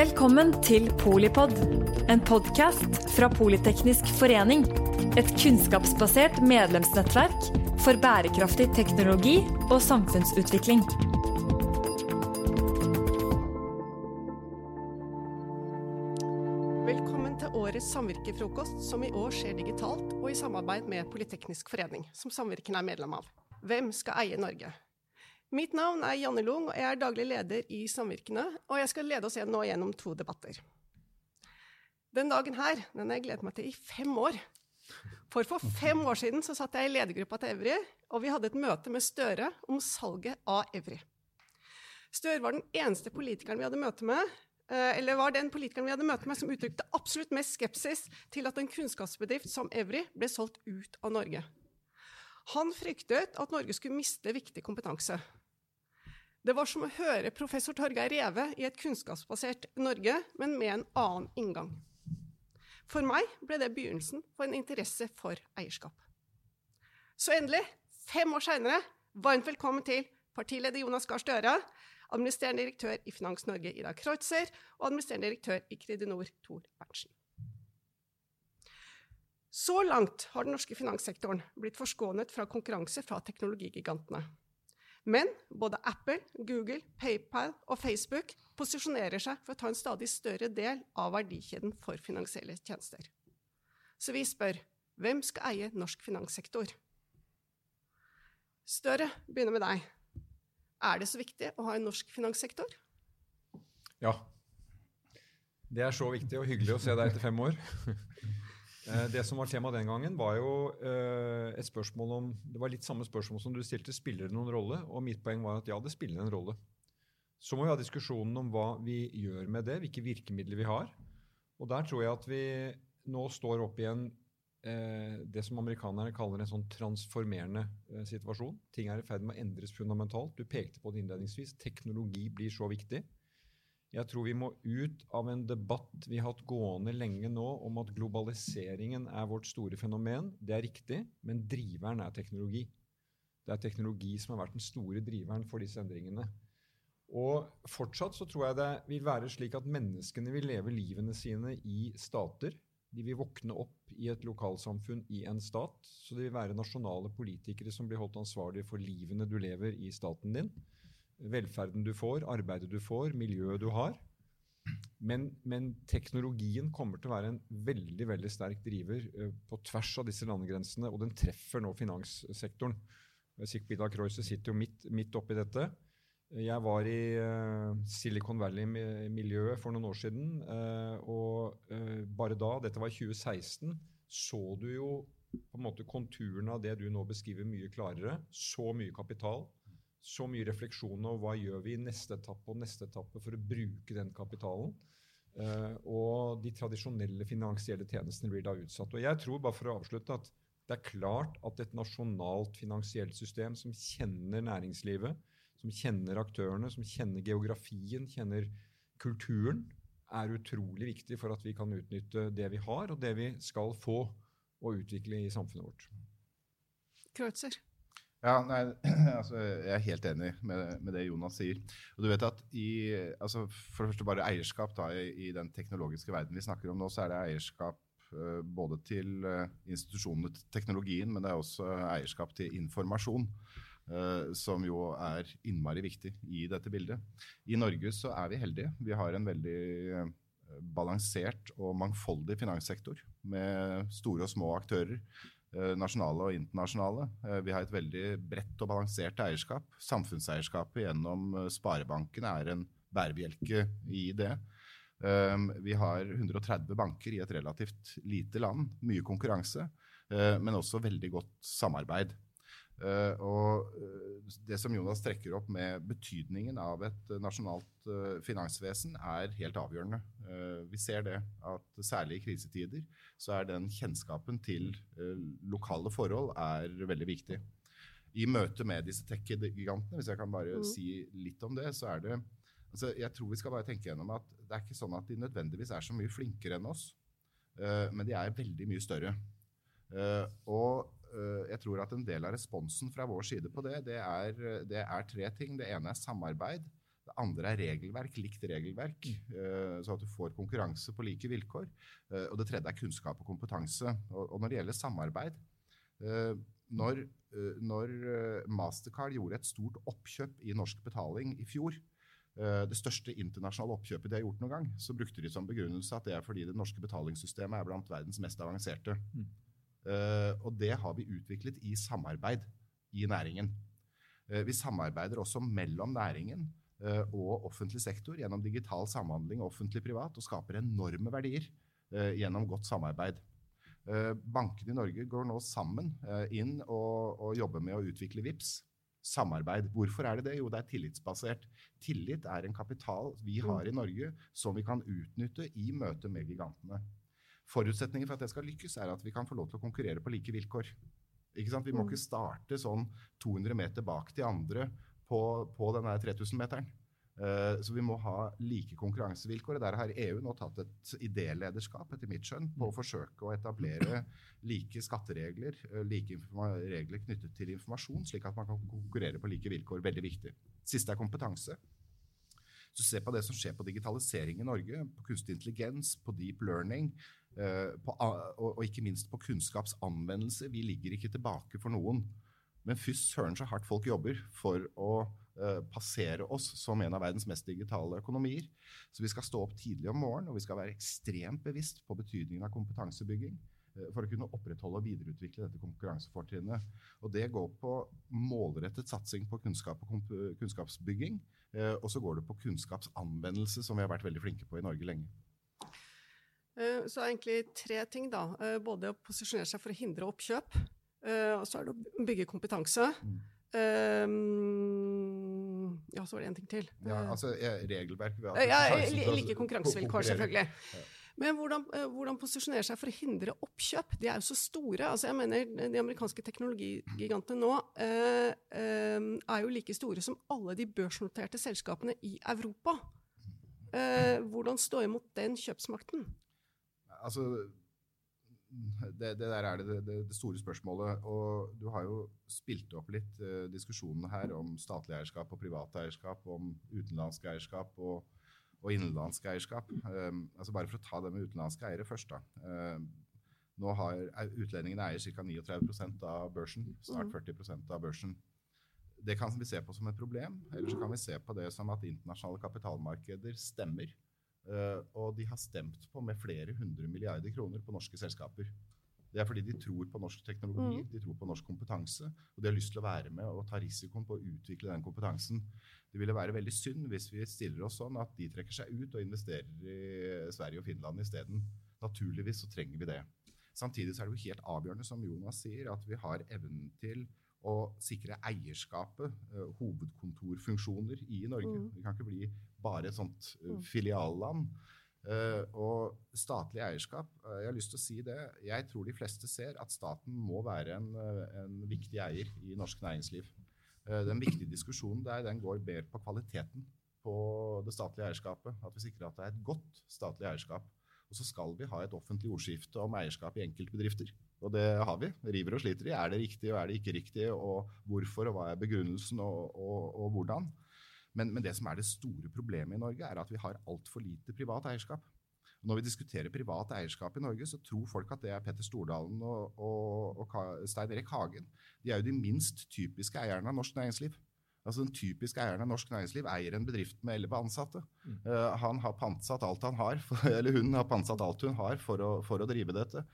Velkommen til Polipod, en podkast fra Politeknisk forening. Et kunnskapsbasert medlemsnettverk for bærekraftig teknologi og samfunnsutvikling. Velkommen til årets samvirkefrokost, som i år skjer digitalt og i samarbeid med Politeknisk forening, som samvirken er medlem av. Hvem skal eie Norge? Mitt navn er Janne Lung, og jeg er daglig leder i Samvirkene, og jeg skal lede oss igjen nå gjennom to debatter. Den dagen her den har jeg gledet meg til i fem år. For for fem år siden så satt jeg i ledergruppa til Evry, og vi hadde et møte med Støre om salget av Evry. Støre var den eneste politikeren vi hadde møte med, eh, eller var den politikeren vi hadde møte med som uttrykte absolutt mest skepsis til at en kunnskapsbedrift som Evry ble solgt ut av Norge. Han fryktet at Norge skulle miste viktig kompetanse. Det var som å høre professor Torgeir Reve i et kunnskapsbasert Norge, men med en annen inngang. For meg ble det begynnelsen på en interesse for eierskap. Så endelig, fem år seinere, varmt velkommen til partileder Jonas Gahr Støre, administrerende direktør i Finans Norge Ida Kreutzer og administrerende direktør i Kredinor Tor Berntsen. Så langt har den norske finanssektoren blitt forskånet fra konkurranse fra teknologigigantene. Men både Apple, Google, PayPal og Facebook posisjonerer seg for å ta en stadig større del av verdikjeden for finansielle tjenester. Så vi spør hvem skal eie norsk finanssektor? Støre, begynner med deg. Er det så viktig å ha en norsk finanssektor? Ja. Det er så viktig og hyggelig å se deg etter fem år. Eh, det som var tema den gangen, var jo eh, et spørsmål om Det var litt samme spørsmål som du stilte. Spiller det noen rolle? Og mitt poeng var at ja, det spiller en rolle. Så må vi ha diskusjonen om hva vi gjør med det, hvilke virkemidler vi har. Og der tror jeg at vi nå står opp i en eh, det som amerikanerne kaller en sånn transformerende situasjon. Ting er i ferd med å endres fundamentalt. Du pekte på det innledningsvis. Teknologi blir så viktig. Jeg tror vi må ut av en debatt vi har hatt gående lenge nå om at globaliseringen er vårt store fenomen. Det er riktig, men driveren er teknologi. Det er teknologi som har vært den store driveren for disse endringene. Og fortsatt så tror jeg det vil være slik at menneskene vil leve livene sine i stater. De vil våkne opp i et lokalsamfunn i en stat. Så det vil være nasjonale politikere som blir holdt ansvarlige for livene du lever i staten din velferden du får, arbeidet du får, miljøet du har. Men, men, teknologien kommer til å være en veldig veldig sterk driver uh, på tvers av disse landegrensene, og den treffer nå finanssektoren. Sikbida Kreuzer sitter jo midt, midt oppi dette. Jeg var i uh, Silicon Valley-miljøet for noen år siden, uh, og bare da, dette var i 2016, så du jo på en måte konturene av det du nå beskriver, mye klarere. Så mye kapital så mye refleksjon over hva gjør vi i neste etappe og neste etappe for å bruke den kapitalen. Uh, og de tradisjonelle finansielle tjenestene blir da utsatt. Og jeg tror, bare for å avslutte, at det er klart at et nasjonalt finansielt system som kjenner næringslivet, som kjenner aktørene, som kjenner geografien, kjenner kulturen, er utrolig viktig for at vi kan utnytte det vi har, og det vi skal få og utvikle i samfunnet vårt. Kreutzer. Ja, nei, altså, Jeg er helt enig med, med, det Jonas sier. Og du vet at i, altså, For det første bare eierskap da, i, i, den teknologiske verden vi snakker om nå, så er det eierskap uh, både til uh, institusjonene til teknologien, men det er også eierskap til informasjon. Uh, som jo er innmari viktig i dette bildet. I Norge så er vi heldige. Vi har en veldig balansert og mangfoldig finanssektor med store og små aktører. Eh, nasjonale og internasjonale. Eh, vi har et veldig bredt og balansert eierskap. Samfunnseierskapet gjennom eh, sparebankene er en bærebjelke i det. Vi har 130 banker i et relativt lite land. Mye konkurranse, men også veldig godt samarbeid. Uh, og uh, Det som Jonas trekker opp med betydningen av et uh, nasjonalt finansvesen, er helt avgjørende. vi ser det at særlig i krisetider så er den kjennskapen til lokale forhold er veldig viktig. I møte med disse tech-gigantene, hvis jeg kan bare mm. si litt om det, så er det altså Jeg tror vi skal bare tenke gjennom at det er ikke sånn at de nødvendigvis er så mye flinkere enn oss, men de er veldig mye større. og Eh, jeg tror at en del av responsen fra vår side på det, det er, det er tre ting. Det ene er samarbeid. Det andre er regelverk, likt regelverk, uh, så at du får konkurranse på like vilkår. Uh, og det tredje er kunnskap og kompetanse. Og, når det gjelder samarbeid Når, når Mastercard gjorde et stort oppkjøp i norsk betaling i fjor, det største internasjonale oppkjøpet de har gjort noen gang, så brukte de som begrunnelse at det er fordi det norske betalingssystemet er blant verdens mest avanserte. Mm. Og det har vi utviklet i samarbeid i næringen. vi samarbeider også mellom næringen Eh, og offentlig sektor gjennom digital samhandling offentlig-privat og skaper enorme verdier eh, gjennom godt samarbeid. Eh, bankene i Norge går nå sammen inn og, og jobber med å utvikle VIPS. Samarbeid. Hvorfor er det det? Jo, det er tillitsbasert. Tillit er en kapital vi har i Norge som vi kan utnytte i møte med gigantene. Forutsetningen for at det skal lykkes, er at vi kan få lov til å konkurrere på like vilkår. Vi må mm. ikke starte sånn 200 meter bak de andre på, på denne 3000-meteren. Uh, så vi må ha like konkurransevilkår. Der har EU nå tatt et idélederskap etter mitt skjønn, på å forsøke å etablere like skatteregler, uh, like regler knyttet til informasjon, slik at man kan konkurrere på like vilkår. Veldig viktig. Siste er kompetanse. Så se på det som skjer på digitalisering i Norge, på kunstig intelligens, på deep learning, på, og, ikke minst på kunnskapsanvendelse. Vi ligger ikke tilbake for noen. Men først søren så hardt folk jobber for å uh, passere oss som en av verdens mest digitale økonomier. Så vi skal stå opp tidlig om morgenen, og vi skal være ekstremt bevisst på betydningen av kompetansebygging uh, for å kunne opprettholde og videreutvikle dette konkurransefortrinnet. Og det går på målrettet satsing på kunnskap og kunnskapsbygging. Uh, og så går det på kunnskapsanvendelse, som vi har vært veldig flinke på i Norge lenge. Så egentlig tre ting, da. Både å posisjonere seg for å hindre oppkjøp. Uh, og så er det å bygge kompetanse. Um, ja, så var det en ting til. Ja, altså Regelverk Ja, like konkurransevilkår, selvfølgelig. Men hvordan, hvordan, posisjonere seg for å hindre oppkjøp? De er jo så store. altså jeg mener De amerikanske teknologigigantene nå uh, uh, er jo like store som alle de børsnoterte selskapene i Europa. Uh, hvordan stå imot den kjøpsmakten? Altså, det, det, der er det, det, det, store spørsmålet. Og du har jo spilt opp litt uh, diskusjonene her om statlig eierskap og privat eierskap, om utenlandsk eierskap og, og innenlandsk eierskap. Um, altså bare for å ta det med utenlandske eiere først, da. Um, nå har Utlendingene eier ca. 39% av børsen, snart 40 mm. av børsen. Det kan vi se på som et problem, eller så kan vi se på det som at internasjonale kapitalmarkeder stemmer. Uh, og de har stemt på med flere hundre milliarder kroner på norske selskaper. Det er fordi de tror på norsk teknologi, mm. de tror på norsk kompetanse, og de har lyst til å være med og ta risikoen på å utvikle den kompetansen. Det ville være veldig synd hvis vi stiller oss sånn at de trekker seg ut og investerer i Sverige og Finland isteden. Naturligvis så trenger vi det. Samtidig så er det jo helt avgjørende, som Jonas sier, at vi har evnen til å sikre eierskapet, uh, hovedkontorfunksjoner, i Norge. Mm. Vi kan ikke bli bare et sånt uh, filialland. Uh, og statlig eierskap, jeg har lyst til å si det, jeg tror de fleste ser at staten må være en, en viktig eier i norsk næringsliv. den viktige diskusjonen der, den går mer på kvaliteten på det statlige eierskapet. At vi sikrer at det er et godt statlig eierskap. Og så skal vi ha et offentlig ordskifte om eierskap i enkeltbedrifter. Og det har vi. River og sliter i. Er det riktig, og er det ikke riktig, og hvorfor, og hva er begrunnelsen, og, og, og hvordan? Men, men, det som er det store problemet i Norge, er at vi har altfor lite privat eierskap. Når vi diskuterer privat eierskap i Norge, så tror folk at det er Petter Stordalen og, og, og Stein Erik Hagen. De er jo de minst typiske eierne av norsk næringsliv. Altså Den typiske eieren av norsk næringsliv eier en bedrift med elleve ansatte. Mm. Uh, han har pantsatt alt han har, for, eller hun har pantsatt alt hun har for å, for å drive dette.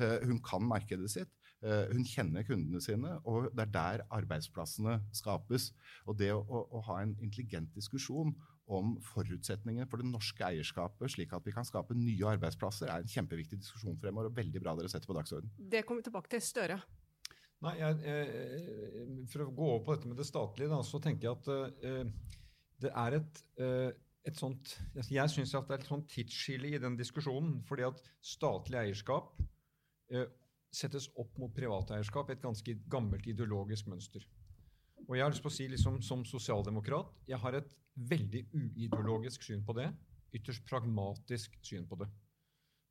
Uh, hun kan markedet sitt. Uh, hun kjenner kundene sine, og det er der arbeidsplassene skapes. Og det å, å, å ha en intelligent diskusjon om forutsetningene for det norske eierskapet, slik at vi kan skape nye arbeidsplasser, er en kjempeviktig diskusjon fremover, og veldig bra dere setter på dagsordenen. Det kommer vi tilbake til Støre. Nei, jeg, jeg, For å gå over på dette med det statlige, da, så tenker jeg at uh, det er et, uh, et sånt Jeg syns det er et sånt tidsskille i den diskusjonen. fordi at statlig eierskap eh, settes opp mot privat eierskap, et ganske gammelt ideologisk mønster. Og jeg har lyst til å si liksom, Som sosialdemokrat jeg har et veldig uideologisk syn på det. Ytterst pragmatisk syn på det.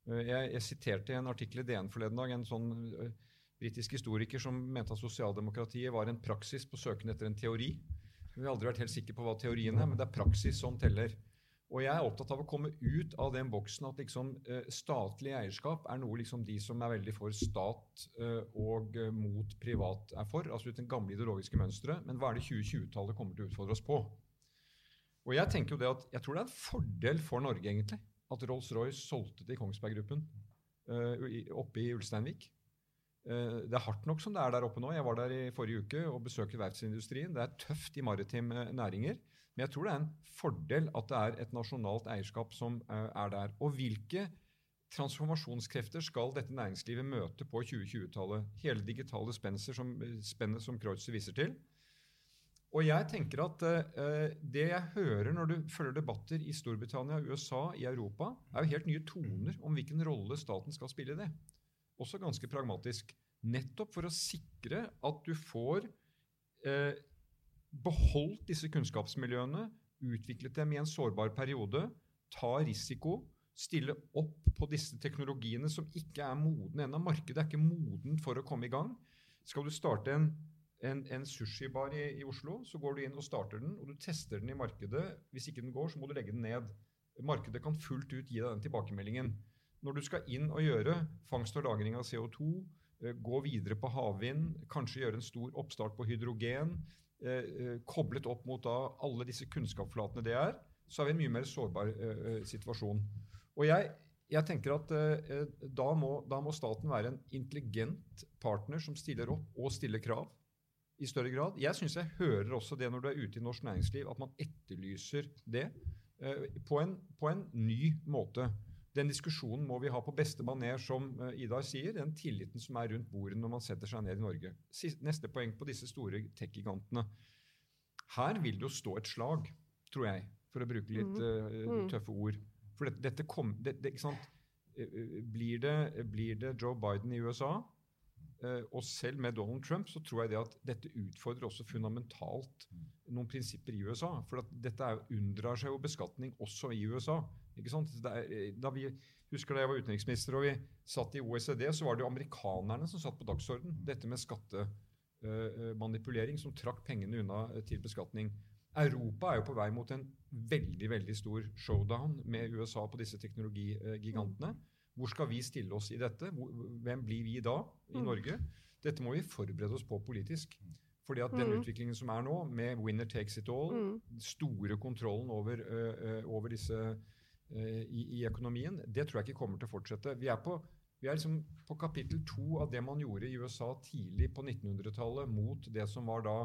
Jeg, jeg siterte en artikkel i DN forleden dag. en sånn britisk historiker som mente at sosialdemokratiet var en praksis på søken etter en teori. Vi har aldri vært helt sikre på hva teorien er, men det er praksis som teller. Og jeg er opptatt av å komme ut av den boksen at liksom, eh, statlig eierskap er noe liksom de som er veldig for stat eh, og eh, mot privat er for. Altså uten gamle ideologiske mønsteret. Men hva er det 2020-tallet kommer til å utfordre oss på? Og Jeg tenker jo det at, jeg tror det er en fordel for Norge egentlig, at Rolls-Royce solgte til Kongsberg Gruppen oppe i Ulsteinvik. Det er hardt nok som det er der oppe nå. Jeg var der i forrige uke og besøkte verftsindustrien. Det er tøft i maritime næringer. Men jeg tror det er en fordel at det er et nasjonalt eierskap som eh, er der. Og hvilke transformasjonskrefter skal dette næringslivet møte på 2020-tallet? Hele digitale spennet som, som Kreutzer viser til. Og jeg tenker at uh, Det jeg hører når du følger debatter i Storbritannia, USA, i Europa, er jo helt nye toner om hvilken rolle staten skal spille i det. Også ganske pragmatisk. Nettopp for å sikre at du får eh, beholdt disse kunnskapsmiljøene, utviklet dem i en sårbar periode, ta risiko, stille opp på disse teknologiene som ikke er modne ennå. Markedet er ikke modent for å komme i gang. Skal du starte en, en, en sushibar i, i, Oslo, så går du inn og starter den, og du tester den i markedet. Hvis ikke den går, så må du legge den ned. Markedet kan fullt ut gi deg den tilbakemeldingen. Når du skal inn og gjøre fangst og lagring av CO2, eh, gå videre på havvind, kanskje gjøre en stor oppstart på hydrogen, Eh, eh, koblet opp mot alle disse kunnskapsflatene det er, så er vi i en mye mer sårbar situasjon. Og jeg, jeg tenker at da må, da, må, staten være en intelligent partner som stiller opp og stiller krav i større grad. Jeg syns jeg hører også det når du er ute i norsk næringsliv, at man etterlyser det på en, på en ny måte. Den diskusjonen må vi ha på beste maner, som uh, Idar sier. Den tilliten som er rundt bordet når man setter seg ned i Norge. Neste poeng på disse store tech-gigantene. Her vil det jo stå et slag, tror jeg, for å bruke litt uh, tøffe ord. For dette, dette kom, det, det, blir, det, blir, det, Joe Biden i USA, og selv med Donald Trump, så tror jeg det at dette utfordrer også fundamentalt noen prinsipper i USA. For dette unndrar seg jo beskatning også i USA. Er, sant? da vi husker da jeg var utenriksminister og vi satt i OECD, så var det jo amerikanerne som satt på dagsorden. Dette med skattemanipulering, uh, som trakk pengene unna til beskatning. Europa er jo på vei mot en veldig veldig stor showdown med USA på disse teknologigigantene. Hvor skal vi stille oss i dette? Hvem blir vi da i mm. Norge? Dette må vi forberede oss på politisk. Fordi at den mm. utviklingen som er nå, med winner takes it all, mm. store kontrollen over, over disse i, i, økonomien, det tror jeg ikke kommer til å fortsette. Vi er på, vi er liksom på kapittel to av det man gjorde i USA tidlig på 1900-tallet mot det som var da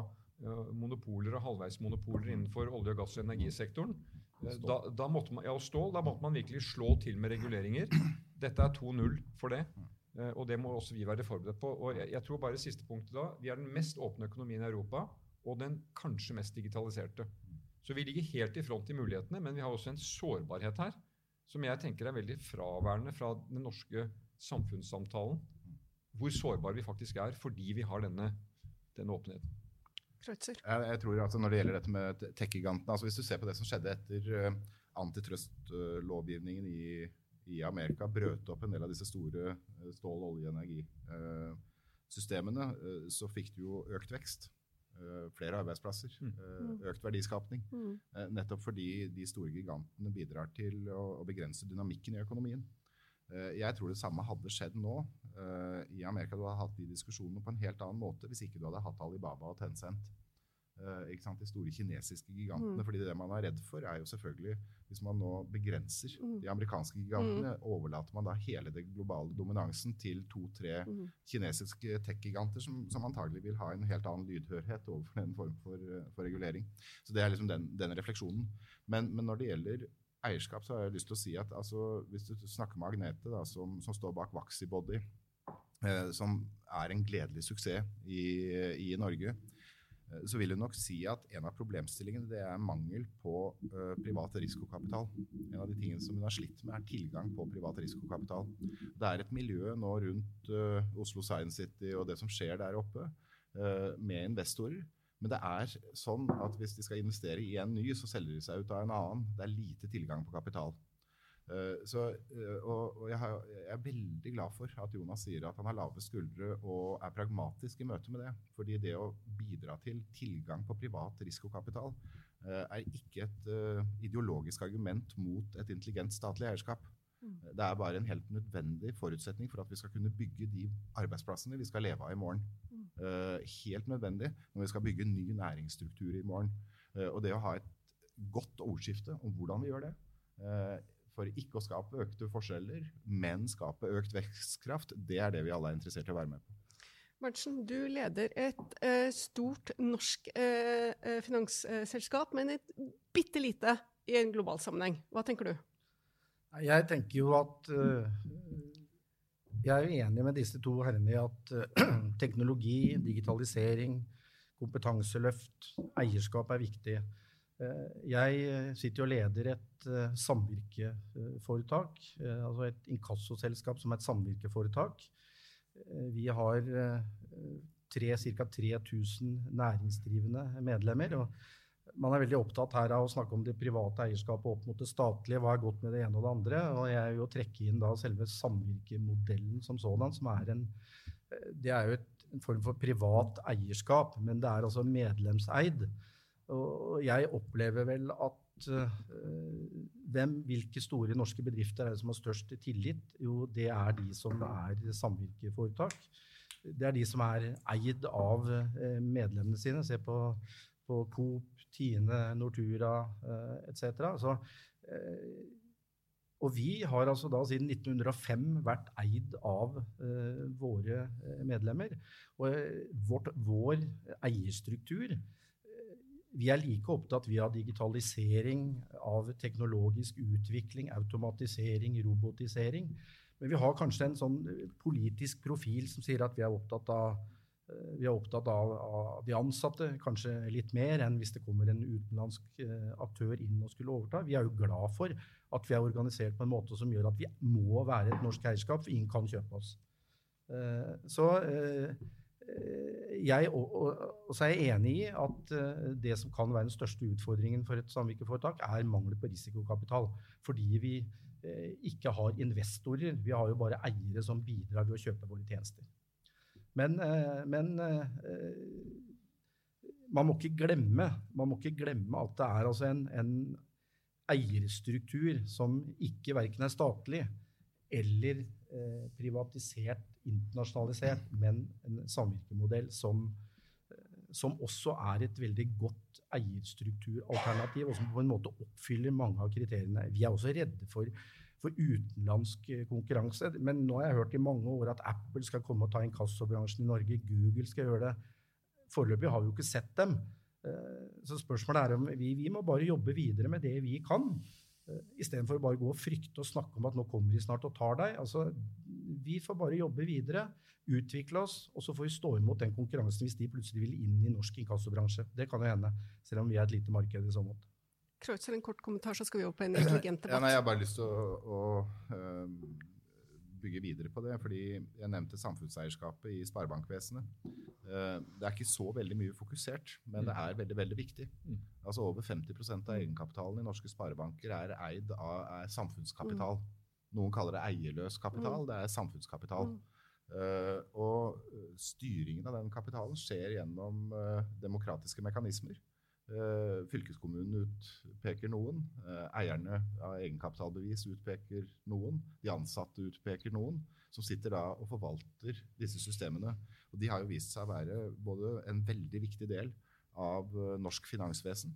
monopoler og halvveismonopoler innenfor olje-, gass- og energisektoren. Da, da, måtte man, ja, stål, da måtte man virkelig slå til med reguleringer. Dette er 2-0 for det. Uh, og det må også vi være forberedt på. Og jeg, jeg, tror bare siste punktet da, Vi er den mest åpne økonomien i Europa, og den kanskje mest digitaliserte. Så vi ligger helt i front i mulighetene, men vi har også en sårbarhet her som jeg tenker er veldig fraværende fra den norske samfunnssamtalen. Hvor sårbare vi faktisk er fordi vi har denne, denne åpenheten. Jeg, jeg, tror at Når det gjelder dette med tech-gigantene altså Hvis du ser på det som skjedde etter antitrustlovgivningen antitrust-lovgivningen i, i, Amerika, brøt opp en del av disse store uh, stål-, olje- og energisystemene, uh, så fikk du jo økt vekst. Eh, flere arbeidsplasser, mm. Eh, økt verdiskapning. Mm. Eh, nettopp fordi de store gigantene bidrar til å, å, begrense dynamikken i økonomien. Jeg tror det samme hadde skjedd nå i Amerika. Du hadde hatt de diskusjonene på en helt annen måte hvis ikke du hadde hatt Alibaba og Tencent. Uh, de store kinesiske gigantene. Mm. fordi Det man er redd for, er jo selvfølgelig hvis man nå begrenser mm. de amerikanske gigantene, mm. overlater man da hele den globale dominansen til to-tre mm. kinesiske tech-giganter som, som antagelig vil ha en helt annen lydhørhet overfor den form for, for regulering. Så Det er liksom den, den refleksjonen. Men, men, når det gjelder eierskap, så har jeg lyst til å si at altså, hvis du snakker med Agnete, da, som, som står bak Vaxibody, eh, som er en gledelig suksess i, i Norge Eh, så vil hun nok si at en av problemstillingene det er mangel på uh, privat risikokapital. En av de tingene som hun har slitt med, er tilgang på privat risikokapital. Det er et miljø nå rundt uh, Oslo Science City og det som skjer der oppe, uh, med investorer. Men det er sånn at hvis de skal investere i en ny, så selger de seg ut av en annen. Det er lite tilgang på kapital. Uh, så, uh, og, jeg, har, jeg, er veldig glad for at Jonas sier at han har lave skuldre og er pragmatisk i møte med det. Fordi det å bidra til tilgang på privat risikokapital uh, er ikke et ideologisk argument mot et intelligent statlig eierskap. Mm. Det er bare en helt nødvendig forutsetning for at vi skal kunne bygge de arbeidsplassene vi skal leve av i morgen. Mm. helt nødvendig når vi skal bygge ny næringsstruktur i morgen. og det å ha et godt ordskifte om hvordan vi gjør det for ikke å skape økte forskjeller, men skape økt vekstkraft, det er det vi alle er interessert i å være med på. Berntsen, du leder et eh, stort norsk eh, eh, finansselskap, men et bitte lite i en global sammenheng. Hva tenker du? Jeg tenker jo at uh, Jeg er jo enig med disse to herrene i at uh, teknologi, digitalisering, kompetanseløft, eierskap er viktig. Eh, jeg eh, sitter og leder et uh, samvirkeforetak, altså et inkassoselskap som er et samvirkeforetak. Vi har ca. 3000 næringsdrivende medlemmer. og Man er veldig opptatt her av å snakke om det private eierskapet opp mot det statlige. Hva er godt med det ene og det andre? og Jeg vil jo trekke inn da selve samvirkemodellen som sådan. som er en, Det er jo et, en form for privat eierskap, men det er altså medlemseid. Og jeg opplever vel at uh, hvem, hvilke store norske bedrifter er det som har størst tillit? Jo, det er de som er samvirkeforetak. Det er de som er eid av uh, medlemmene sine. Se på, på Coop, Tine, Nortura uh, etc. Og vi har altså da siden 1905 vært eid av våre medlemmer. Og vårt, vår eierstruktur vi er like opptatt vi av digitalisering, av teknologisk utvikling, automatisering, robotisering. Men vi har kanskje en sånn politisk profil som sier at vi er opptatt av, eh, er opptatt av, av de ansatte, kanskje litt mer enn hvis det kommer en utenlandsk eh, aktør inn og skulle overta. Vi er jo glad for at vi er organisert på en måte som gjør at vi må være et norsk eierskap, for ingen kan kjøpe oss. Eh, så jeg, og, og, så er jeg enig i at uh, det som kan være den største utfordringen for et samvirkeforetak, er mangel på risikokapital. Fordi vi uh, ikke har investorer. Vi har jo bare eiere som bidrar ved å kjøpe våre tjenester. Men, uh, men man, må glemme, man, må ikke glemme, at det er altså en, en eierstruktur som ikke verken er statlig eller privatisert internasjonalisert, men en samvirkemodell som, eh, som også er et veldig godt eierstrukturalternativ, og som på en måte oppfyller mange av kriteriene. Vi er også redde for, for utenlandsk eh, konkurranse. Men nå har jeg hørt i mange år at Apple skal komme og ta inkassobransjen i Norge. Google skal gjøre det. Foreløpig har vi jo ikke sett dem. Eh, så spørsmålet er om vi, vi må bare jobbe videre med det vi kan. Istedenfor bare å gå og frykte og snakke om at nå kommer de snart og tar deg. Altså, vi får bare jobbe videre, utvikle oss, og så får vi stå imot den konkurransen hvis de plutselig vil inn i norsk inkassobransje. Det kan jo hende, selv om vi er et lite marked i så måte. Kreutzer, en kort kommentar, så skal vi over på en intelligent debatt. Ja, nei, jeg har bare lyst til å, å uh, bygge videre på det. fordi Jeg nevnte samfunnseierskapet i sparebankvesenet. Uh, det er ikke så veldig mye fokusert, men det er veldig veldig viktig. Mm. Altså Over 50% av egenkapitalen i norske sparebanker er eid av er samfunnskapital. Mm. Noen kaller det eierløs kapital. Mm. Det er samfunnskapital. Mm. Uh, og eh, styringen av den kapitalen skjer gjennom demokratiske mekanismer. Uh, fylkeskommunen utpeker noen. eierne av egenkapitalbevis utpeker noen. De ansatte utpeker noen, som sitter da og forvalter disse systemene. Og de har jo vist seg å være både en veldig viktig del av norsk finansvesen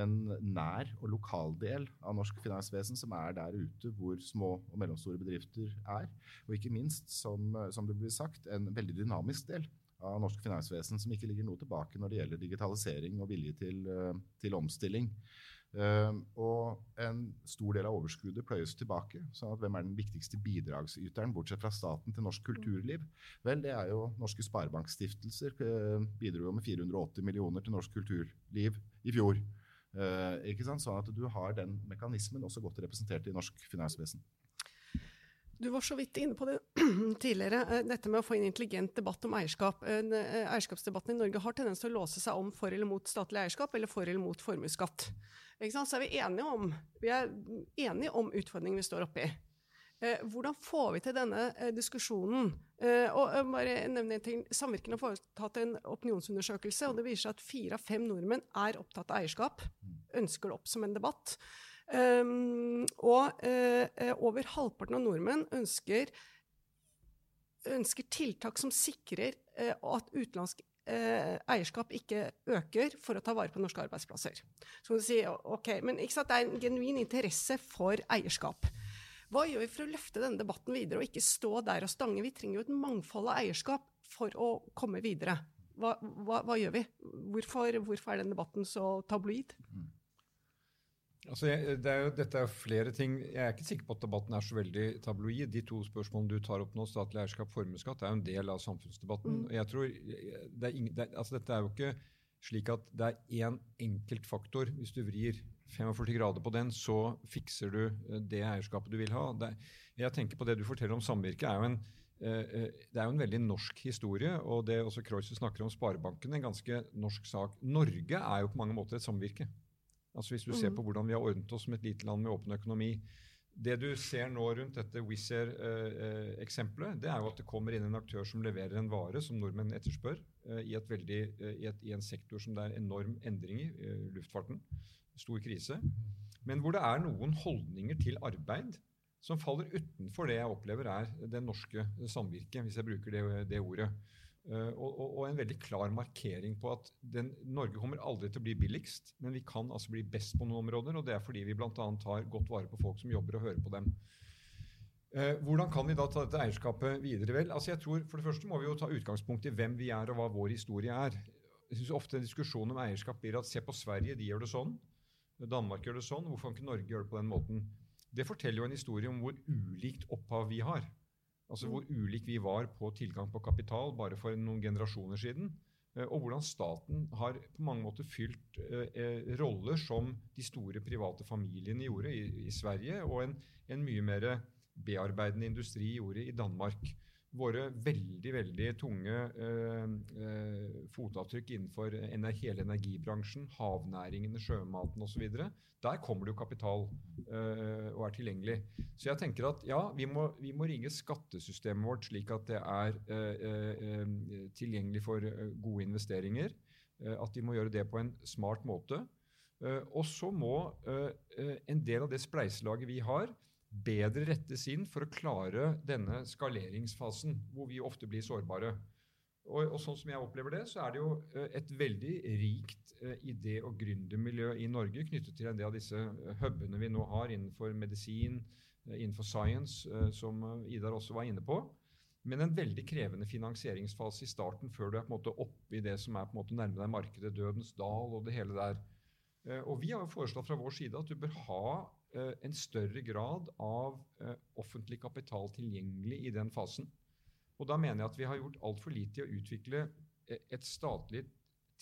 en nær og lokal del av norsk finansvesen som er der ute hvor små og mellomstore bedrifter er. Og ikke minst, som, som det blir sagt, en veldig dynamisk del av norsk finansvesen som ikke ligger noe tilbake når det gjelder digitalisering og vilje til, eh, til omstilling. Uh, og en stor del av overskuddet pløyes tilbake. sånn at Hvem er den viktigste bidragsyteren, bortsett fra staten, til norsk kulturliv? Vel, det er jo norske sparebankstiftelser. Uh, bidro jo med 480 millioner til norsk kulturliv i fjor. Sant? Sånn at du har den mekanismen også godt representert i norsk finansvesen. Du var så vidt inne på det tidligere, eh, dette med å få inn intelligent debatt om eierskap. Eh, eierskapsdebatten i Norge har tendens til å låse seg om for eller mot statlig eierskap eller for eller mot formuesskatt. Så er vi enige om, vi er enige om utfordringen vi står oppi. Eh, hvordan får vi til denne diskusjonen? og bare nevne en ting, Samvirkene har foretatt en opinionsundersøkelse, og det viser seg at fire av fem nordmenn er opptatt av eierskap. Ønsker det opp som en debatt. Um, og uh, over halvparten av nordmenn ønsker, ønsker tiltak som sikrer uh, at utenlandsk uh, eierskap ikke øker for å ta vare på norske arbeidsplasser. Så kan du si, ok, men sant, Det er en genuin interesse for eierskap. Hva gjør vi for å løfte denne debatten videre og ikke stå der og stange? Vi trenger jo et mangfold av eierskap for å komme videre. Hva, hva, hva gjør vi? Hvorfor, hvorfor, er den debatten så tabloid? Mm. Altså, jeg, det er jo, dette er flere ting. Jeg er ikke sikker på at debatten er så veldig tabloid. De to spørsmålene du tar opp nå, statlig eierskap, formuesskatt, er jo en del av samfunnsdebatten. Mm. Jeg tror, det er ingen, det, altså, Dette er jo ikke slik at det er én enkelt faktor. Hvis du vrir 45 grader på den, så fikser du eh, det eierskapet du vil ha. Det, jeg tenker på Det du forteller om samvirke, er jo en, eh, eh, det er jo en veldig norsk historie. og det også Kreutzer snakker om Sparebanken, en ganske norsk sak. Norge er jo på mange måter et samvirke. Altså Hvis du ser mm. på hvordan vi har ordnet oss som et lite land med åpen økonomi. Det du ser nå rundt dette Wizz Air-eksempelet, eh, det er jo at det kommer inn en aktør som leverer en vare som nordmenn etterspør, eh, i, veldig, eh, i, et, i, en sektor som det er enorm endring i, luftfarten. Stor krise. Men hvor det er noen holdninger til arbeid som faller utenfor det jeg opplever er det norske samvirket, hvis jeg bruker det, det ordet. Uh, og, og, og, en veldig klar markering på at den, Norge kommer aldri til å bli billigst, men vi kan altså bli best på noen områder. Og det er fordi vi bl.a. tar godt vare på folk som jobber, og hører på dem. Uh, hvordan kan vi da ta dette eierskapet videre? Vel, altså jeg tror For det første må vi jo ta utgangspunkt i hvem vi er, og hva vår historie er. Jeg synes ofte en diskusjon om eierskap blir at se på Sverige, de gjør det sånn. Danmark gjør det sånn. Hvorfor kan ikke Norge gjøre det på den måten? Det forteller jo en historie om hvor ulikt opphav vi har. Altså hvor ulik vi var på tilgang på kapital bare for noen generasjoner siden. Eh, og hvordan staten har på mange måter fylt eh, eh, roller som de store private familiene gjorde i, i Sverige, og en, en mye mer bearbeidende industri gjorde i Danmark våre veldig veldig tunge eh, eh, fotavtrykk innenfor ener hele energibransjen, havnæringene, sjømaten osv. Der kommer det jo kapital eh, og er tilgjengelig. Så jeg tenker at ja, vi må, vi må rigge skattesystemet vårt slik at det er eh, eh, tilgjengelig for eh, gode investeringer. at vi må gjøre det på en smart måte. og så må en del av det spleiselaget vi har, bedre rettes inn for å klare denne skaleringsfasen, hvor vi ofte blir sårbare. Og, og, sånn som jeg opplever det, så er det jo eh, et veldig rikt uh, idé- og gründermiljø i Norge knyttet til en del av disse uh, hubene vi nå har innenfor medisin, innenfor science, som Idar også var inne på. Men en veldig krevende finansieringsfase i starten før du er på en måte oppe i det som er på en måte nærme deg markedet, dødens dal og det hele der. og vi har jo foreslått fra vår side at du bør ha Eh, en større grad av eh, offentlig kapital tilgjengelig i den fasen. Og da mener jeg at vi har gjort altfor lite i å utvikle eh, et statlig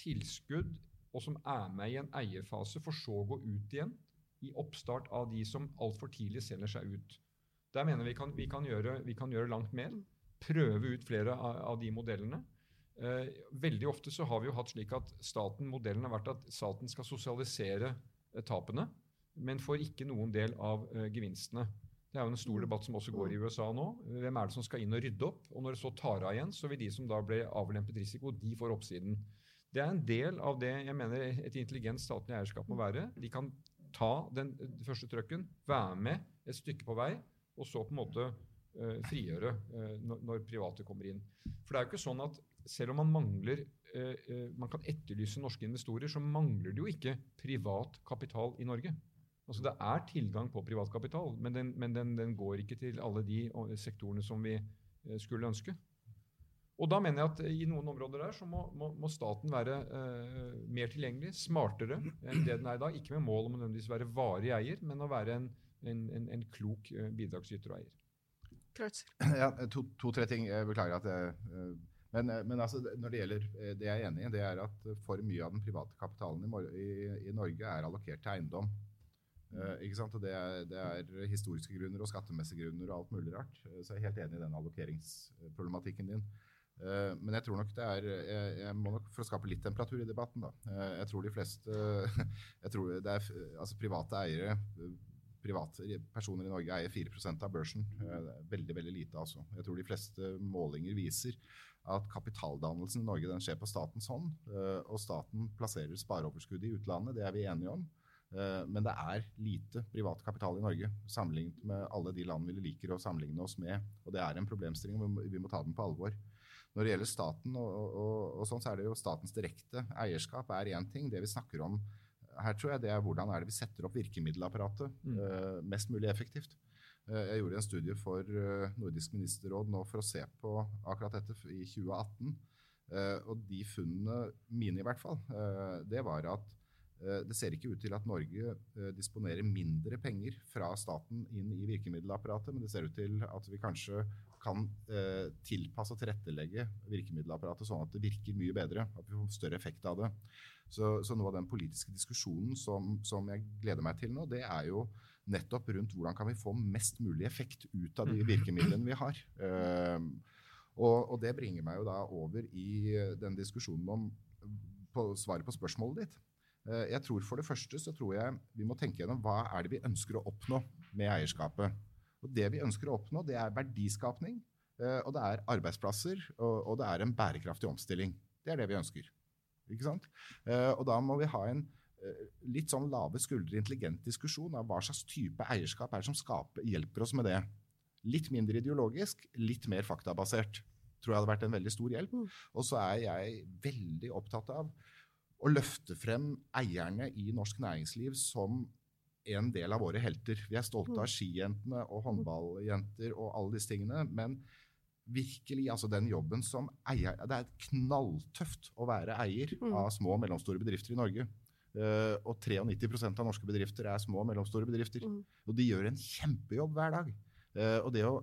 tilskudd, og som er med i en eierfase, for så å gå ut igjen i oppstart av de som altfor tidlig selger seg ut. Der mener vi kan, vi kan, gjøre, vi kan gjøre langt mer. Prøve ut flere av, av de modellene. Eh, veldig ofte så har vi jo hatt slik at staten, modellen har vært at staten skal sosialisere eh, tapene men får ikke noen del av uh, gevinstene. Det er jo en stor mm. debatt som også går i mm. USA nå. Hvem er det som skal inn og rydde opp? Og når det så tar av igjen, så vil de som da ble avlempet risiko, de får oppsiden. Det er en del av det jeg mener et intelligent statlig eierskap må være. De kan ta den, den første trøkken, være med et stykke på vei, og så på en måte uh, frigjøre uh, når, når, private kommer inn. For det er jo ikke sånn at selv om man mangler uh, man kan etterlyse norske investorer, så mangler det jo ikke privat kapital i Norge. Altså Det er tilgang på privatkapital, men, den, men den, den, går ikke til alle de sektorene som vi eh, skulle ønske. Og da mener jeg at i noen områder der så må, må, må staten være eh, mer tilgjengelig, smartere enn det den er i dag. Ikke med mål om å nødvendigvis være varig eier, men å være en, en, en, en klok eh, bidragsyter og eier. Ja, To-tre to, ting. Jeg beklager at jeg eh, men, men altså, når det gjelder det jeg er enig i, det er at for mye av den private kapitalen i, i, i Norge er allokert til eiendom. Uh, ikke sant? Og det er, det er, historiske grunner og skattemessige grunner og alt mulig rart. Uh, så jeg er helt enig i den allokeringsproblematikken din. Uh, men jeg tror nok det er jeg, jeg, må nok For å skape litt temperatur i debatten, da. jeg tror de fleste jeg tror det er, altså Private eiere private personer i Norge eier 4% av børsen. Veldig veldig lite, altså. Jeg tror de fleste målinger viser at kapitaldannelsen i Norge den skjer på statens hånd. Og staten plasserer spareoverskudd i utlandet, det er vi enige om. Eh, men det er lite privat kapital i Norge sammenlignet med alle de land vi liker å sammenligne oss med. Og det er en problemstilling, vi må ta den på alvor. Når det gjelder staten, og, og, og sånn, så er det jo statens direkte eierskap er én ting. Det vi snakker om her, tror jeg, det er hvordan er det vi setter opp virkemiddelapparatet mm. uh, mest mulig effektivt. Uh, jeg gjorde en studie for uh, Nordisk ministerråd nå for å se på akkurat dette i 2018. og de funnene mine, i hvert fall, det var at Eh, det ser ikke ut til at Norge eh, disponerer mindre penger fra staten inn i virkemiddelapparatet, men det ser ut til at vi kanskje kan eh, tilpasse og tilrettelegge virkemiddelapparatet sånn at det virker mye bedre. At vi får større effekt av det. Så, så noe av den politiske diskusjonen som, som, jeg gleder meg til nå, det er jo nettopp rundt hvordan kan vi få mest mulig effekt ut av de virkemidlene vi har. og, og det bringer meg jo da over i den diskusjonen om på, svaret på spørsmålet ditt. Eh, jeg tror For det første så tror jeg vi må tenke gjennom hva er det vi ønsker å oppnå med eierskapet. Og Det vi ønsker å oppnå, det er verdiskapning, eh, og det er arbeidsplasser, og det er en bærekraftig omstilling. Det er det vi ønsker. Ikke sant? Eh, og da må vi ha en litt sånn lave skuldre, intelligent diskusjon av hva slags type eierskap er det som skaper, hjelper oss med det. Litt mindre ideologisk, litt mer faktabasert. Tror jeg hadde vært en veldig stor hjelp. Mm. Og så er jeg veldig opptatt av å løfte frem eierne i norsk næringsliv som en del av våre helter. Vi er stolte av mm. skijentene og håndballjenter og alle disse tingene. Men virkelig, altså den jobben som eier Det er knalltøft å være eier mm. av små og mellomstore bedrifter i Norge. Uh, og 93% av norske bedrifter er små og mellomstore bedrifter. Mm. Og de gjør en kjempejobb hver dag. Uh, og det å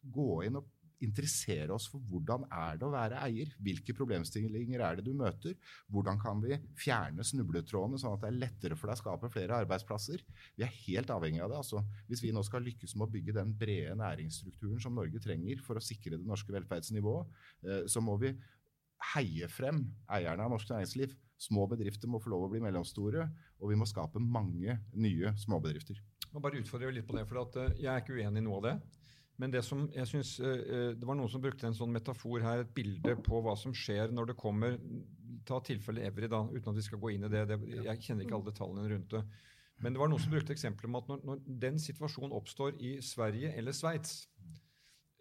gå inn og interessere oss for hvordan er det å være eier. Hvilke problemstillinger er det du møter? Hvordan kan vi fjerne snubletrådene, sånn at det er lettere for deg å skape flere arbeidsplasser? Vi er helt avhengig av det. Altså, hvis vi nå skal lykkes med å bygge den brede næringsstrukturen som Norge trenger for å sikre det norske velferdsnivået, eh, så må vi heie frem eierne av norsk næringsliv. Små bedrifter må få lov å bli mellomstore, og vi må skape mange nye småbedrifter. Jeg bare litt på det, for eh, Jeg er ikke uenig i noe av det. Men det som jeg synes, uh, det var noen som brukte en sånn metafor her, et bilde på hva som skjer når det kommer Ta tilfellet Evry, da, uten at vi skal gå inn i det. det. Jeg kjenner ikke alle detaljene rundt det. Men det var noen som brukte eksempler med at når, når den situasjonen oppstår i Sverige eller Sveits,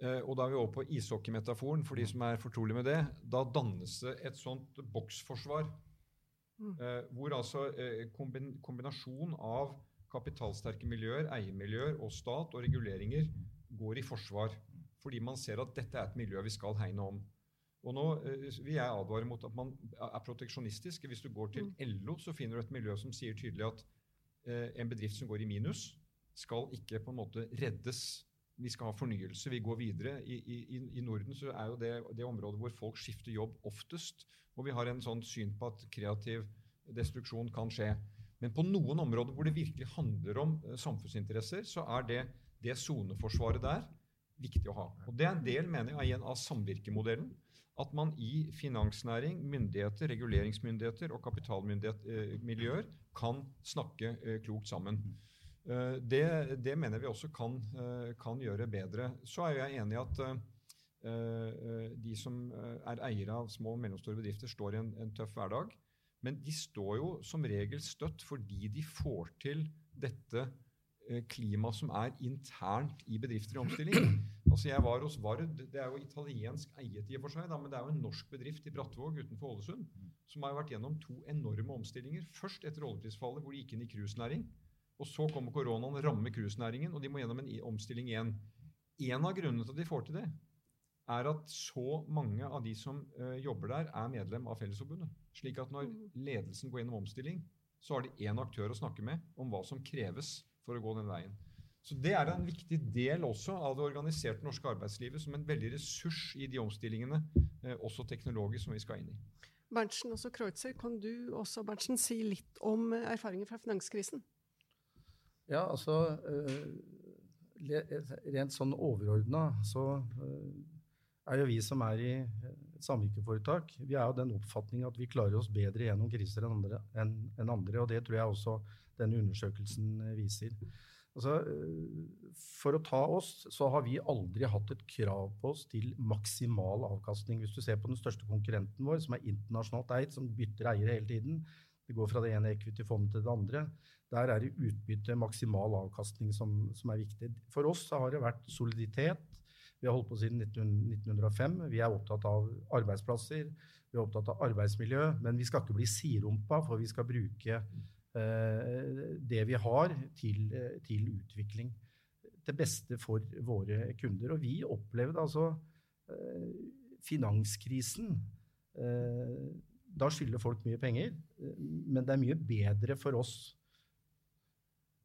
uh, og da er vi over på ishockeymetaforen for de som er fortrolige med det, da dannes det et sånt boksforsvar. Mm. hvor altså kombinasjon av kapitalsterke miljøer, eiermiljøer og stat og reguleringer går i forsvar. Fordi man ser at dette er et miljø vi skal hegne om. Og nå eh, vil jeg advare mot at man er proteksjonistisk. Hvis du går til mm. LO, så finner du et miljø som sier tydelig at eh, en bedrift som går i minus, skal ikke på en måte reddes. Vi skal ha fornyelse. Vi går videre. I, i, i Norden så er jo det, det området hvor folk skifter jobb oftest. Og vi har en sånn syn på at kreativ destruksjon kan skje. Men på noen områder hvor det virkelig handler om eh, samfunnsinteresser, så er det det soneforsvaret der viktig å ha. Og Det er en del mener jeg, av samvirkemodellen. At man i finansnæring, myndigheter, reguleringsmyndigheter og kapitalmiljøer eh, kan snakke eh, klokt sammen. Eh, det, det, mener vi også kan, eh, kan, gjøre bedre. Så er jeg enig i at eh, eh, de som er eiere av små og mellomstore bedrifter, står i en, en tøff hverdag. Men de står jo som regel støtt fordi de får til dette klima som er internt i bedrifter i omstilling. Altså Jeg var hos Vard. Det er jo italiensk eiet i og for seg, da, men det er jo en norsk bedrift i Brattvåg utenfor Ålesund som har vært gjennom to enorme omstillinger. Først etter oljeprisfallet, hvor de gikk inn i cruisenæring. Og så kommer koronaen, rammer cruisenæringen, og de må gjennom en omstilling igjen. En av grunnene til at de får til det, er at så mange av de som uh, jobber der, er medlem av Fellesforbundet. Slik at når mm. ledelsen går gjennom omstilling, så har de én aktør å snakke med om hva som kreves for å gå den veien. Så Det er en viktig del også av det organiserte norske arbeidslivet som en veldig ressurs i de omstillingene, eh, også teknologisk, som vi skal inn i. Berntsen, også Kreutzer, kan du også Berntsen, si litt om eh, erfaringer fra finanskrisen? Ja, altså Rent sånn overordna så er jo vi som er i et samvirkeforetak, vi er jo den oppfatning at vi klarer oss bedre gjennom kriser enn andre, enn, enn andre, og det tror jeg også denne undersøkelsen viser. Altså, for å ta oss, så har vi aldri hatt et krav på oss til maksimal avkastning. Hvis du ser på den største konkurrenten vår, som er internasjonalt eid, som bytter eiere hele tiden, det går fra det ene equity-fondet til det andre, der er det utbytte, maksimal avkastning, som, som, er viktig. For oss har det vært soliditet. Vi har holdt på siden 1905. Vi er opptatt av arbeidsplasser, vi er opptatt av arbeidsmiljø, men vi skal ikke bli sirumpa, for vi skal bruke eh, det vi har, til, til, utvikling. Til beste for våre kunder. Og vi opplevde altså eh, finanskrisen. Eh, da skylder folk mye penger, men det er mye bedre for oss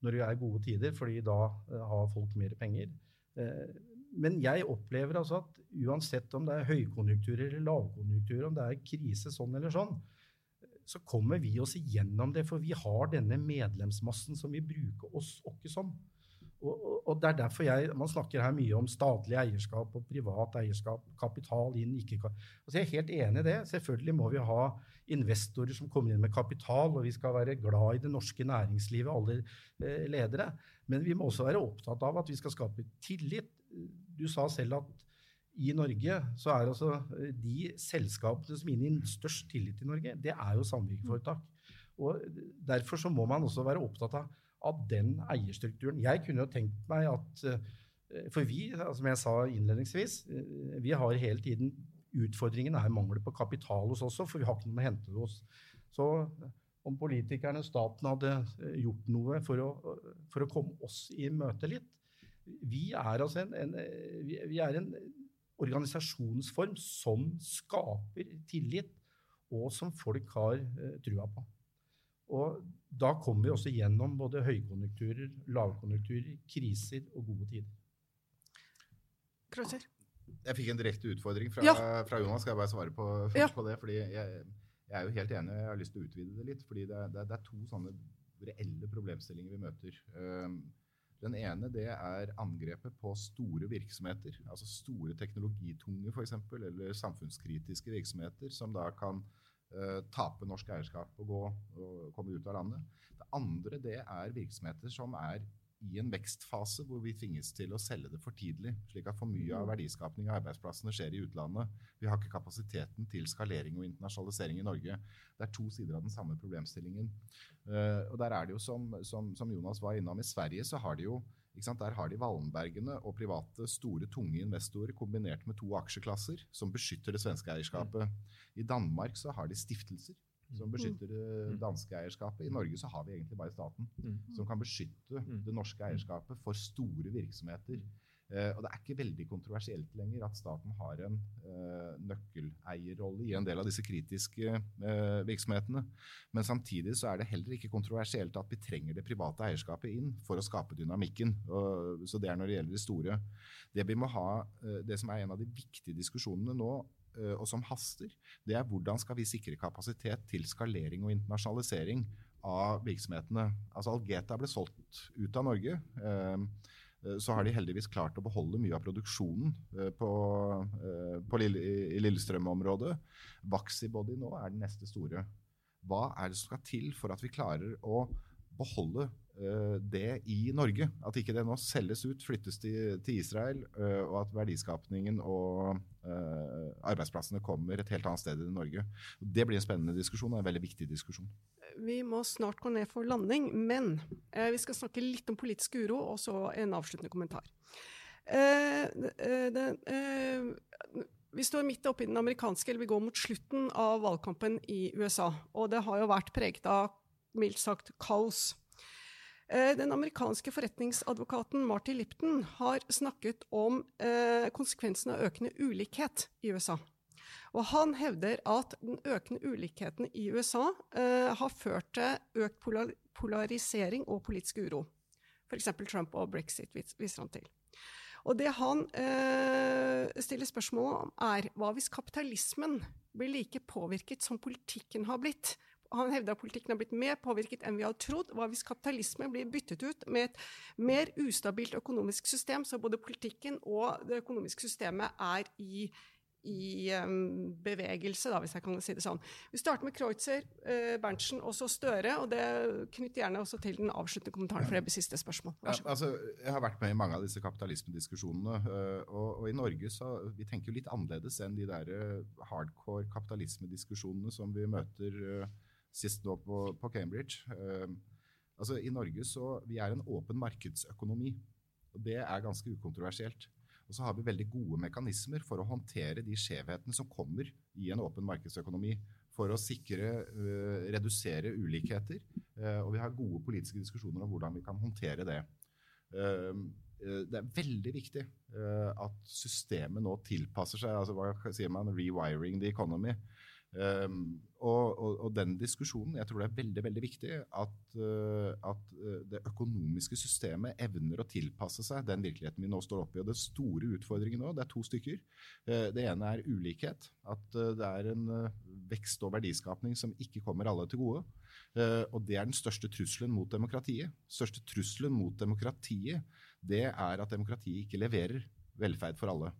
når det er gode tider, fordi da har folk mer penger. Men jeg opplever altså at uansett om det er høykonjunktur eller lavkonjunktur, om det er krise sånn eller sånn, så kommer vi oss igjennom det, for vi har denne medlemsmassen som vi bruker oss åkke som. Og, og, og, det er derfor jeg, Man snakker her mye om statlig eierskap og privat eierskap. Kapital inn, ikke altså Jeg er helt enig i det. Selvfølgelig må vi ha investorer som kommer inn med kapital, og vi skal være glad i det norske næringslivet, alle eh, ledere. Men vi må også være opptatt av at vi skal skape tillit. Du sa selv at i Norge så er altså eh, de selskapene som inngir størst tillit i Norge, det er jo samvirkeforetak. Og Derfor så må man også være opptatt av, av den eierstrukturen. Jeg kunne jo tenkt meg at eh, For vi, som jeg sa innledningsvis, vi har hele tiden Utfordringen er mangel på kapital hos oss også, for vi har ikke noe å hente hos. Så om politikerne og staten hadde eh, gjort noe for å, for å komme oss i møte litt Vi er altså en, en, vi er en organisasjonsform som skaper tillit, og som folk har uh, trua på. Og da kommer vi også gjennom både høykonjunkturer, lavkonjunkturer, kriser og gode tider. Krøser? Jeg fikk en direkte utfordring fra, ja. fra, Jonas. Skal jeg bare svare på, ja. på det? fordi jeg, jeg, er jo helt enig, jeg har lyst til å utvide det litt. fordi det, det, det er to sånne reelle problemstillinger vi møter. Um, den ene det er angrepet på store virksomheter, altså store teknologitunge f.eks., eller samfunnskritiske virksomheter, som da kan uh, tape norsk eierskap og, gå, og komme ut av landet. Det andre det er virksomheter som er i en vekstfase hvor vi tvinges til å selge det for tidlig, slik at for mye av mm. verdiskapning av arbeidsplassene skjer i utlandet. Vi har ikke kapasiteten til skalering og internasjonalisering i Norge. Det er to sider av den samme problemstillingen. Uh, og der er det jo som, som, som, Jonas var innom, i Sverige så har de jo der har de Wallenbergene og private, store, tunge investorer kombinert med to aksjeklasser som beskytter det svenske eierskapet. Mm. I Danmark så har de stiftelser som beskytter det mm. danske eierskapet. I Norge så har vi egentlig bare staten, mm. som kan beskytte mm. det norske eierskapet for store virksomheter. Eh, og det er ikke veldig kontroversielt lenger at staten har en eh, nøkkeleierrolle i en del av disse kritiske eh, virksomhetene. Men samtidig så er det heller ikke kontroversielt at vi trenger det private eierskapet inn for å skape dynamikken. Så det er når det gjelder det store. Det vi må ha, eh, det som er en av de viktige diskusjonene nå, Eh, og som haster, det er hvordan skal vi sikre kapasitet til skalering og internasjonalisering av virksomhetene. Altså Algeta ble solgt ut av Norge. Eh, eh, så har de heldigvis klart å beholde mye av produksjonen på, på Lille, i Lillestrøm-området. Vaxibody nå er den neste store. Hva er det som skal til for at vi klarer å beholde uh, det i Norge. At ikke det nå selges ut, flyttes til, til Israel, uh, og at verdiskapningen og uh, arbeidsplassene kommer et helt annet sted enn Norge. Det blir en spennende diskusjon og en veldig viktig diskusjon. Vi må snart gå ned for landing, men vi skal snakke litt om politisk uro, og så en avsluttende kommentar. Det, vi står midt oppe i den amerikanske, eller vi går mot slutten av valgkampen i USA. Og det har jo vært preget av mildt sagt kaos. Eh, den amerikanske forretningsadvokaten Marty Lipton har snakket om konsekvensen konsekvensene av økende ulikhet i USA. Og han hevder at den økende ulikheten i USA eh, har ført til økt polarisering og politisk uro. F.eks. Trump og brexit viser han til. Og det han eh, stiller spørsmål om, er hva hvis kapitalismen blir like påvirket som politikken har blitt han hevder at politikken har blitt mer påvirket enn vi hadde trodd. Hva hvis kapitalismen blir byttet ut med et mer ustabilt økonomisk system, så både politikken og det økonomiske systemet er i i um, bevegelse, da, hvis jeg kan si det sånn. Vi starter med Kreutzer, eh, Berntsen og så Støre. og det Knytt gjerne også til den avsluttende kommentaren, for det siste spørsmål. Ja, altså, jeg har vært med i mange av disse kapitalismediskusjonene. Uh, og, og, i Norge så vi tenker jo litt annerledes enn de der uh, hardcore kapitalismediskusjonene som vi møter sist nå på, på Cambridge. altså, I Norge så vi er en åpen markedsøkonomi. og Det er ganske ukontroversielt. Og så har vi veldig gode mekanismer for å håndtere de skjevhetene som kommer i en åpen markedsøkonomi. For å sikre, uh, redusere ulikheter. Uh, og vi har gode politiske diskusjoner om hvordan vi kan håndtere det. Uh, det er veldig viktig at systemet nå tilpasser seg. altså Hva sier man? Rewiring the economy. Um, og, og, og, den diskusjonen Jeg tror det er veldig veldig viktig at, uh, at uh, det økonomiske systemet evner å tilpasse seg den virkeligheten vi nå står oppe i. Og det store utfordringen nå, det er to stykker. Uh, det ene er ulikhet. At det er en vekst og verdiskapning som ikke kommer alle til gode. og det er den største trusselen mot demokratiet. største trusselen mot demokratiet det er at demokratiet ikke leverer velferd for alle.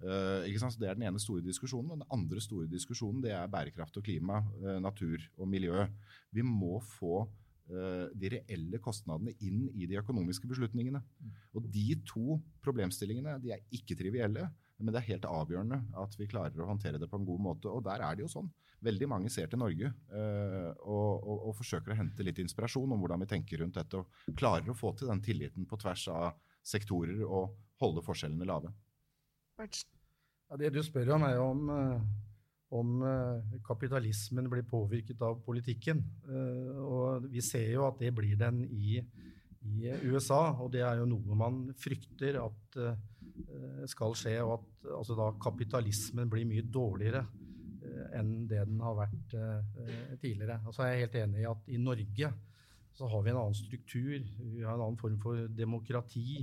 Uh, det er den ene store diskusjonen. Og den andre store diskusjonen det er bærekraft og klima, uh, natur og miljø. Vi må få uh, de reelle kostnadene inn i de økonomiske beslutningene. Mm. Og de to problemstillingene de er ikke trivielle, men det er helt avgjørende at vi klarer å håndtere det på en god måte. Og der er det jo sånn. Veldig mange ser til Norge og, og, og forsøker å hente litt inspirasjon om hvordan vi tenker rundt dette, og klarer å få til den tilliten på tvers av sektorer og holde forskjellene lave. Ja, det du spør om, er om, eh, om eh, kapitalismen blir påvirket av politikken. Eh, og vi ser jo at det blir den i, i USA, og det er jo noe man frykter at skal skje, og at altså da, kapitalismen blir mye dårligere enn det den har vært tidligere. Altså jeg er helt enig i at i Norge så har vi en annen struktur, vi har en annen form for demokrati.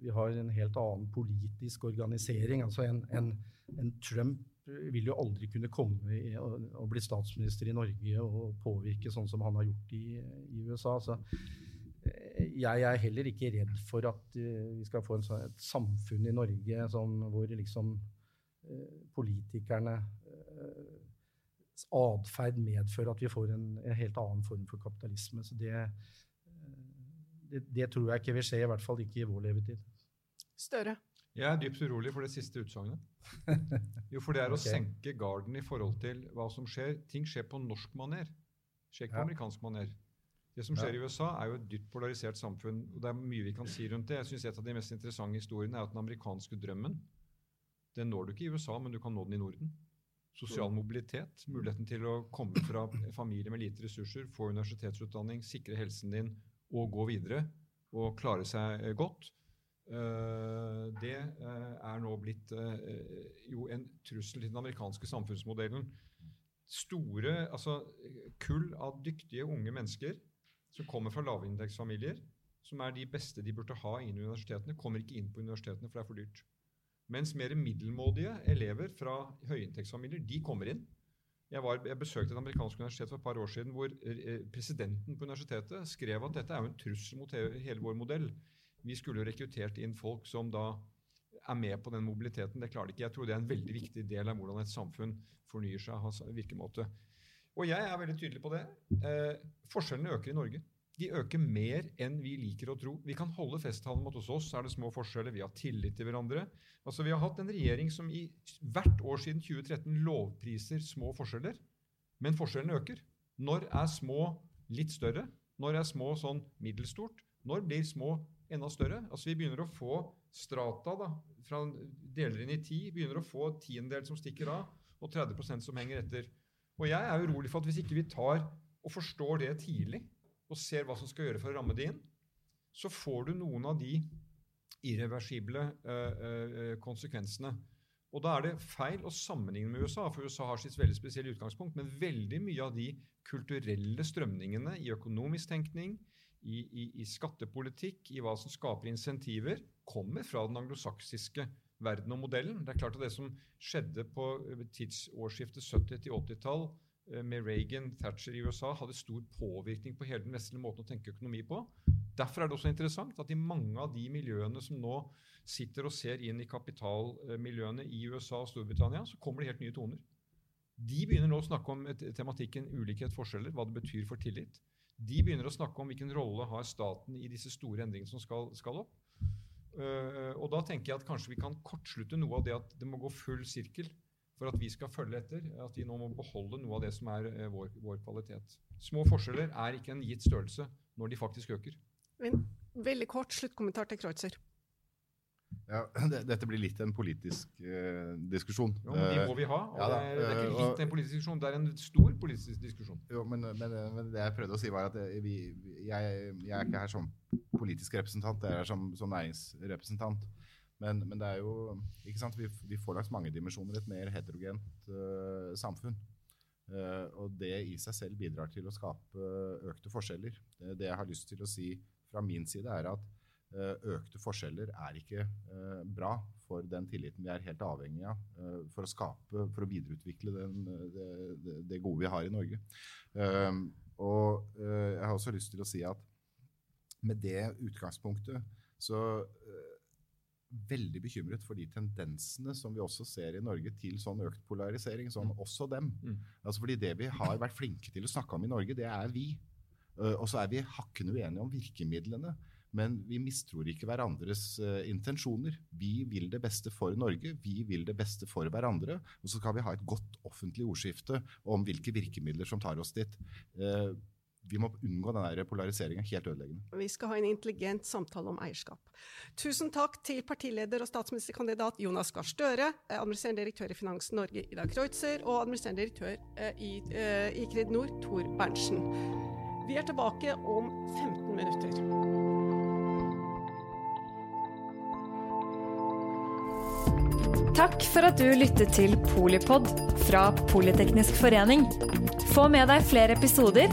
Vi har en helt annen politisk organisering. altså En, en, en Trump vil jo aldri kunne komme og, bli statsminister i Norge og påvirke sånn som han har gjort i, i USA. Så eh, jeg er heller ikke redd for at uh, vi skal få en, et samfunn i Norge som, hvor liksom uh, politikerne atferd medfører at vi får en, en, helt annen form for kapitalisme. Så det, det, det, tror jeg ikke vil skje, i hvert fall ikke i vår levetid. Støre? Jeg er dypt urolig for det siste utsagnet. Jo, for det er å okay. senke garden i forhold til hva som skjer. Ting skjer på norsk maner. Skjer ikke på ja. amerikansk maner. Det som skjer ja. i USA, er jo et dypt polarisert samfunn. og Det er mye vi kan si rundt det. Jeg synes Et av de mest interessante historiene er at den amerikanske drømmen den når du ikke i USA, men du kan nå den i Norden. Sosial mobilitet, muligheten til å komme fra familie med lite ressurser, få universitetsutdanning, sikre helsen din og gå videre og klare seg godt. Eh, det eh, er nå blitt eh, jo en trussel til den amerikanske samfunnsmodellen. Store altså, kull av dyktige unge mennesker som kommer fra lavinntektsfamilier, som er de beste de burde ha inn i universitetene, kommer ikke inn på universitetene, for det er for dyrt. Mens mer middelmådige elever fra høyinntektsfamilier de kommer inn. Jeg, var, jeg, besøkte et amerikansk universitet for et par år siden hvor presidenten på universitetet skrev at dette er jo en trussel mot hele vår modell. Vi skulle jo rekruttert inn folk som da er med på den mobiliteten. Det klarer de ikke. Jeg tror det er en veldig viktig del av hvordan et samfunn fornyer seg, har virkemåte. Og jeg er veldig tydelig på det. Eh, forskjellene øker i Norge. De øker mer enn vi liker å tro. Vi kan holde festtalen mot hos oss er det små forskjeller. Vi har tillit til hverandre. Altså, Vi har hatt en regjering som i hvert år siden 2013 lovpriser små forskjeller. Men forskjellene øker. Når er små litt større? Når er små sånn middelstort? Når blir små enda større. Altså Vi begynner å få strata da, fra deler inn i ti. Begynner å få tiendedel som stikker av, og 30% som henger etter. Og jeg er urolig for at hvis ikke vi tar og forstår det tidlig, og ser hva som skal gjøre for å ramme det inn, så får du noen av de irreversible øh, øh, konsekvensene. Og da er det feil å sammenligne med USA, for USA har sitt veldig spesielle utgangspunkt. Men veldig mye av de kulturelle strømningene i økonomisk tenkning, i, i, i, skattepolitikk, i hva som skaper insentiver, kommer fra den anglosaksiske verden og modellen. Det er klart at det som skjedde på tidsårsskiftet 70- 80-tall eh, med Reagan, Thatcher i USA hadde stor påvirkning på hele den vestlige måten å tenke økonomi på. Derfor er det også interessant at i mange av de miljøene som nå sitter og ser inn i kapitalmiljøene i USA og Storbritannia, så kommer det helt nye toner. De begynner nå å snakke om tematikken ulikhet, forskjeller, hva det betyr for tillit. De begynner å snakke om hvilken rolle har staten i disse store endringene som skal, skal opp. Uh, og da tenker jeg at kanskje vi kan kortslutte noe av det at det må gå full sirkel for at vi skal følge etter. At vi nå må beholde noe av det som er uh, vår, vår, kvalitet. Små forskjeller er ikke en gitt størrelse når de faktisk øker. En veldig kort sluttkommentar til Kreutzer. Ja, Dette blir litt en politisk uh, diskusjon. Jo, men De må vi ha. og ja, det, er, det, er, ikke litt en politisk diskusjon, det er en stor politisk diskusjon. Jo, men, men, men det jeg prøvde å si, var at vi, jeg, jeg, er ikke her som politisk representant, jeg er her som, som næringsrepresentant. Men, men, det er jo ikke sant, vi, vi får langs mange dimensjoner et mer heterogent uh, samfunn. Uh, og det i seg selv bidrar til å skape økte forskjeller. Det, det jeg har lyst til å si fra min side, er at uh, økte forskjeller er ikke bra for den tilliten vi er helt avhengig av for å skape, for å videreutvikle den, det, det, gode vi har i Norge. Og jeg har også lyst til å si at med det utgangspunktet så veldig bekymret for de tendensene som vi også ser i Norge til sånn økt polarisering. Sånn mm. også dem. Mm. Altså fordi det vi har vært flinke til å snakke om i Norge, det er vi. Og så er vi hakkende uenige om virkemidlene. Men vi mistror ikke hverandres uh, intensjoner. Vi vil det beste for Norge, vi vil det beste for hverandre. Og så skal vi ha et godt offentlig ordskifte om hvilke virkemidler som tar oss dit. Uh, vi må unngå den polariseringa. Helt ødeleggende. Vi skal ha en intelligent samtale om eierskap. Tusen takk til partileder og statsministerkandidat Jonas Gahr Støre, administrerende direktør i Finans Norge Ida Kreutzer og administrerende direktør uh, i, i Kredinor Tor Berntsen. Vi er tilbake om 15 minutter. Takk for at du lyttet til Polipod fra Politeknisk forening. Få med deg flere episoder,